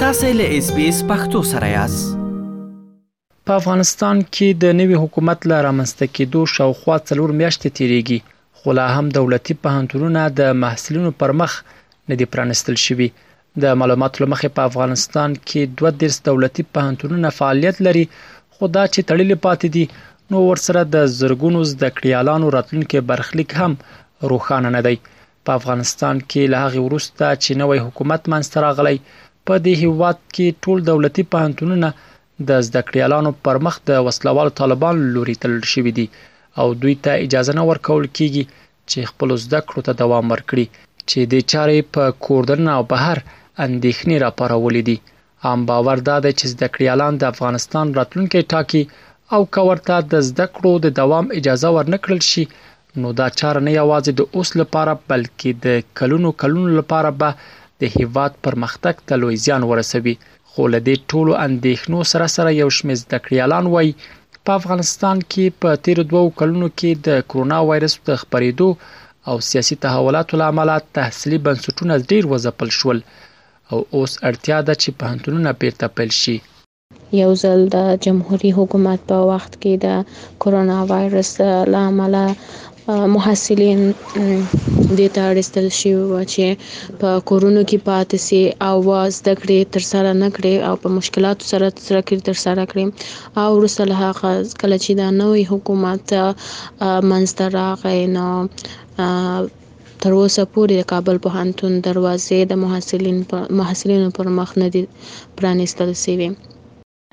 تاسو له اس بي اس پختو سره یاست په افغانستان کې د نوي حکومت له رامنځته کېدو شاوخوا څلور میاشتې تیریږي خو لا هم دولتي پوهنتونونه د محصلینو پر مخ نه دي پرانستل شوي د معلوماتو له مخې په افغانستان کې دوه دېرش دولتي پوهنتونونه فعالیت لري، خو دا چې تړلي پاتې دي، نو ورسره د زرګونو زده کړیالانو راتلونکی برخلیک هم روښانه نه دی. په افغانستان کې له هغې وروسته چې نوی حکومت منځته راغلی، په دې هېواد کې ټول دولتي پوهنتونونه د زده کړیالانو پر مخ د وسلهوالو طالبانو لوري ته لړل شوي دي او دوی ته اجازه نه ورکول کېږي چې خپلو زده کړو ته دوام ورکړي، چې دې چارې په کور دننه او بهر اندېښنې راپارولې دي. عام باور دا دی چې زده کړیالان د افغانستان راتلونکی ټاکي او که ورته د زده کړو د دوام اجازه ورنه کړل شي، نو دا چاره نه یوازې د اوس لپاره، بلکې د کلونو کلونو لپاره به د هېواد پرمختګ ته لوی زیان ورسوي. خو له دې ټولو اندېښنو سره سره یو شمېر زده کړیالان وایي، په افغانستان کې په تېرو دوو کلونو کې د کرونا وایرس د خپرېدو او سیاسي تحولاتو له امله تحصیلي بنسټونه ډېر وځپل شول او اوس اړتیا ده چې پوهنتونونه بېرته پیل شي. یو ځل د جمهوري حکومت په وخت کې د کرونا وایرس له امله محصلین دې ته اړ ایستل شوي وه چې په کورونو کې پاتې سي او زده کړې ترسره نه کړي او په مشکلاتو سره زده کړې ترسره کړي او وروسته له هغه کله چې دا نوی حکومت منځته راغی نو تر اوسه پورې د کابل پوهنتون دروازې د محصلینو پر مخ نه دي پرانیستل شوي.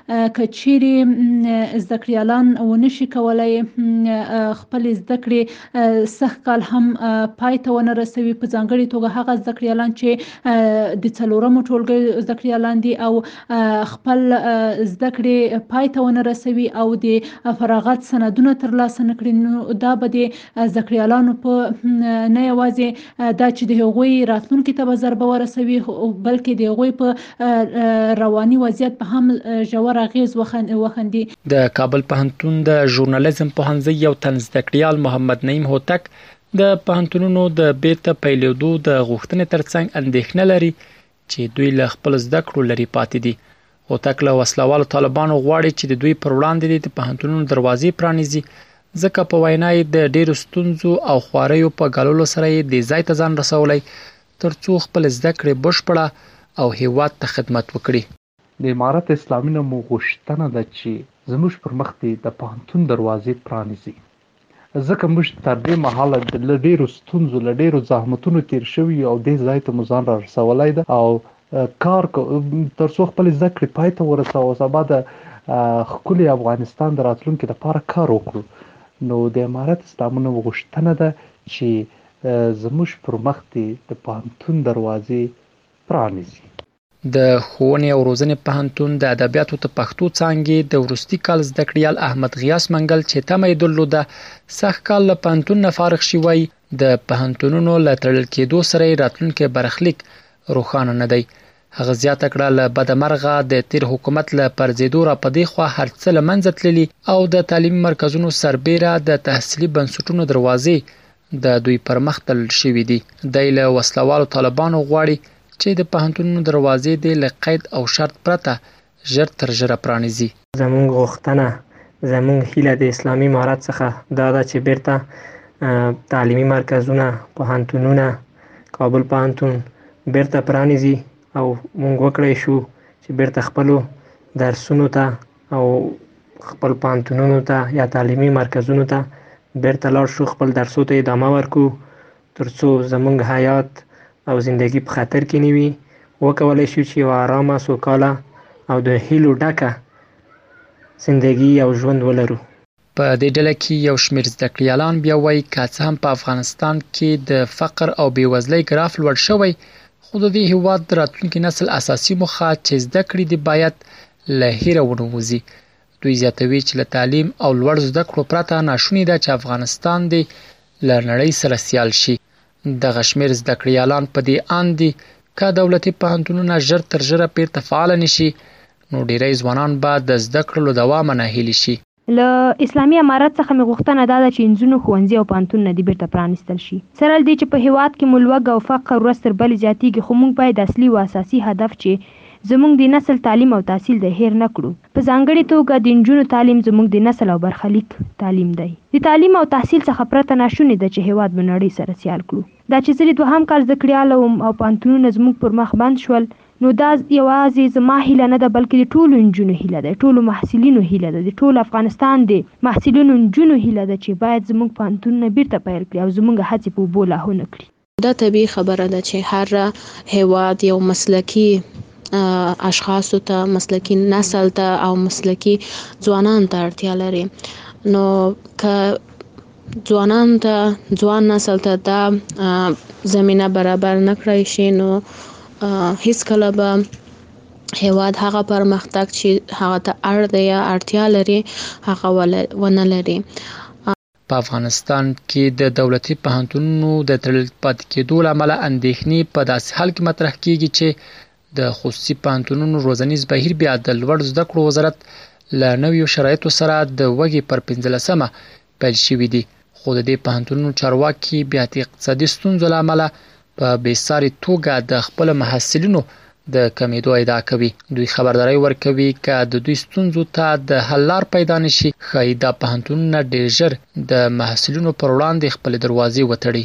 که چیرې زده کړیالان ونه شي کولای خپل زده کړې سخت کال هم پای ته ونه رسوي په ځانګړي توګه هغه زده کړیالان چې د څلورمو ټولګیو زده کړیالان دي او خپل زده کړې پای ته ونه رسوي او د فراغت سندونه ترلاسه نکړي نو دا به د زده کړیالانو په نه یوازې دا چې د هغوی راتلونکي ته به ضربه ورسوي بلکې د هغوی په رواني وضعیت به هم ژور اغیز وښندي د کابل پوهنتون د ژورنالیزم پوهنځي یو تن زده کړیال محمد نعیم هوتک د پوهنتونونو د بیرته پیلېدو د غوښتنې ترڅنګ اندېښنه لري چې دوی له خپل زده کړو لري پاتې دي هوتک له وسله والو طالبانو غواړي چې د دوی پر وړاندې د پوهنتونونو دروازې پرانیزي ځکه په وینا یې د ډیرو ستونزو او خواریو په ګاللو سره یې د ځای ته ځان رسولی ترڅو خپل زده کړې بشپړه او هیواد ته خدمت وکړي. د امارت اسلامي نه مو غوشتنه ده چي زموژ پر مخ دي د پوهنتون دروازې پرانيزي ځکه موژ تر دې مهاله له ډېرو ستونزو له ډېرو زحمتونو تېر شوي يو او دې ځای ته مو ځان را رسولی ده او کار کوو تر څو خپلې زده کړې پای ته ورسوو او سبا د ښکلي افغانستان د راتلونکي لپاره کار وکړو نو د امارت اسلامي نه مو غوشتنه ده چي زموژ پر مخ دي د پوهنتون دروازې پرانيزي. د ښوونې او روزنې پوهنتون د ادبیاتو د پښتو څانګې د وروستي کال زده کړیال احمد غیاس منګل چې تمه یې درلوده سږ کال له پوهنتون نه فارغ شي وایي د پوهنتونونو له تړل کېدو سره یې راتلونکی برخلیک روښانه نه دی هغه زیاته کړه له بده مرغه د تیر حکومت له پرځېدو را په دې خوا هر څه له منځه تللي او د تعلیمي مرکزونو سربېره د تحصیلي بنسټونو دروازې د دوی پر مخ تړل شوي دي. دی له وسله والو طالبانو غواړي چې د پوهنتونونو دروازې دې له قید او شرط پرته ژر تر ژره پرانیزي. زمونږ غوښتنه، زمونږ هیله د اسلامي امارت څخه دا ده چې بیرته تعلیمي مرکزونه، پوهنتونونه، کابل پوهنتون بیرته پرانیزي او مونږ وکړای شو چې بیرته خپلو درسونو ته، او خپل پانتونونو ته یا تعلیمي مرکزونو ته بیرته لاړ شو خپل درسو ته ادامه ورکو ترڅو زمونږ حیات او زندگی په خطر کې نه وي وکولای شو چې یو آرامه سوکاله او د هیلو ډکه زندگی او ژوند ولرو. په دې ډله کې یو شمېر زده کړیالان بیا وایي، که څه هم په افغانستان کې د فقر او بې وزلۍ ګراف لوړ شوی، خو د دې هېواد د راتلونکي نسل اساسي موخه چې زده کړې دي باید له هیره ونه وځي. دوی زیاتوي چې له تعلیم او لوړ زده کړو پرته ناشونې ده چې افغانستان دې له نړۍ سره سیال شي. دغه شمېر زده کړیالان په دې اند دي، که دولتي پوهنتونونه ژر تر ژره بېرته فعال نه شي، نو ډېری ځوانان به د زده کړو له دوامه ناهیلي شي. له اسلامي امارت څخه مې غوښتنه دا ده چې انځونو ښوونځي او پوهنتونونه دې بېرته پرانیستل شي. سره له دې چې په هېواد کې مو لوږه او فقر ورځ تر بلې زیاتېږي، خو موږ باید اصلي و اساسي هدف چې زموږ دی نسل تعلیم او تحصیل دی هېر نه کړو. په ځانګړې توګه د نجونو تعلیم زموږ د نسل او برخلیک تعلیم دی. د تعلیم او تحصیل څخه پرته ناشونې ده چې هېواد مو نړۍ سره سیال کړو. دا چې زه د دوهم کال زده کړیاله وم او پوهنتونونه زموږ پر مخ بند شول، نو دا یوازې زما هیله نه ده بلکې د ټولو نجونو هیله ده، ټولو محصلینو هیله ده، د ټول افغانستان د محصلینو نجونو هیله ده چې باید زموږ پوهنتونونه بیرته پیل کړي او زموږ هڅې په اوبو لاهو نه کړي. دا طبیعي خبره ده چې هر هیواد یو مسلکي اشخاصو ته، مسلکي نسل ته او مسلکي ځوانانو ته اړتیا لري، نو که ځوانانو ته ځوان نسل ته دا زمینه برابر نه کړای شي نو هیڅکله به هیواد هغه پرمختګ چې هغه ته اړ دی یا اړتیا لري هغه ونه لري په افغانستان کې د دولتي پوهنتونونو د تړل پاتې کېدو له امله اندېښنې په داسې حال کې مطرح کېږي چې د خصوصي پوهنتونونو روزنیز بهیر بیا د لوړ زده کړو وزارت له نویو شرایطو سره د وږي پر پنځلسمه پیل شوي دي، خو د دې پوهنتونونو چارواکي بیا د اقتصادي ستونزو له امله په بېساري توګه د خپلو محصلینو د کمېدو ادعا کوي. دوی خبرداری ورکوي، که د دوی ستونزو ته د حل لار پیدا نه شي، ښايي دا پوهنتونونه ډېر ژر د محصلینو پر وړاندې خپلې دروازې وتړي.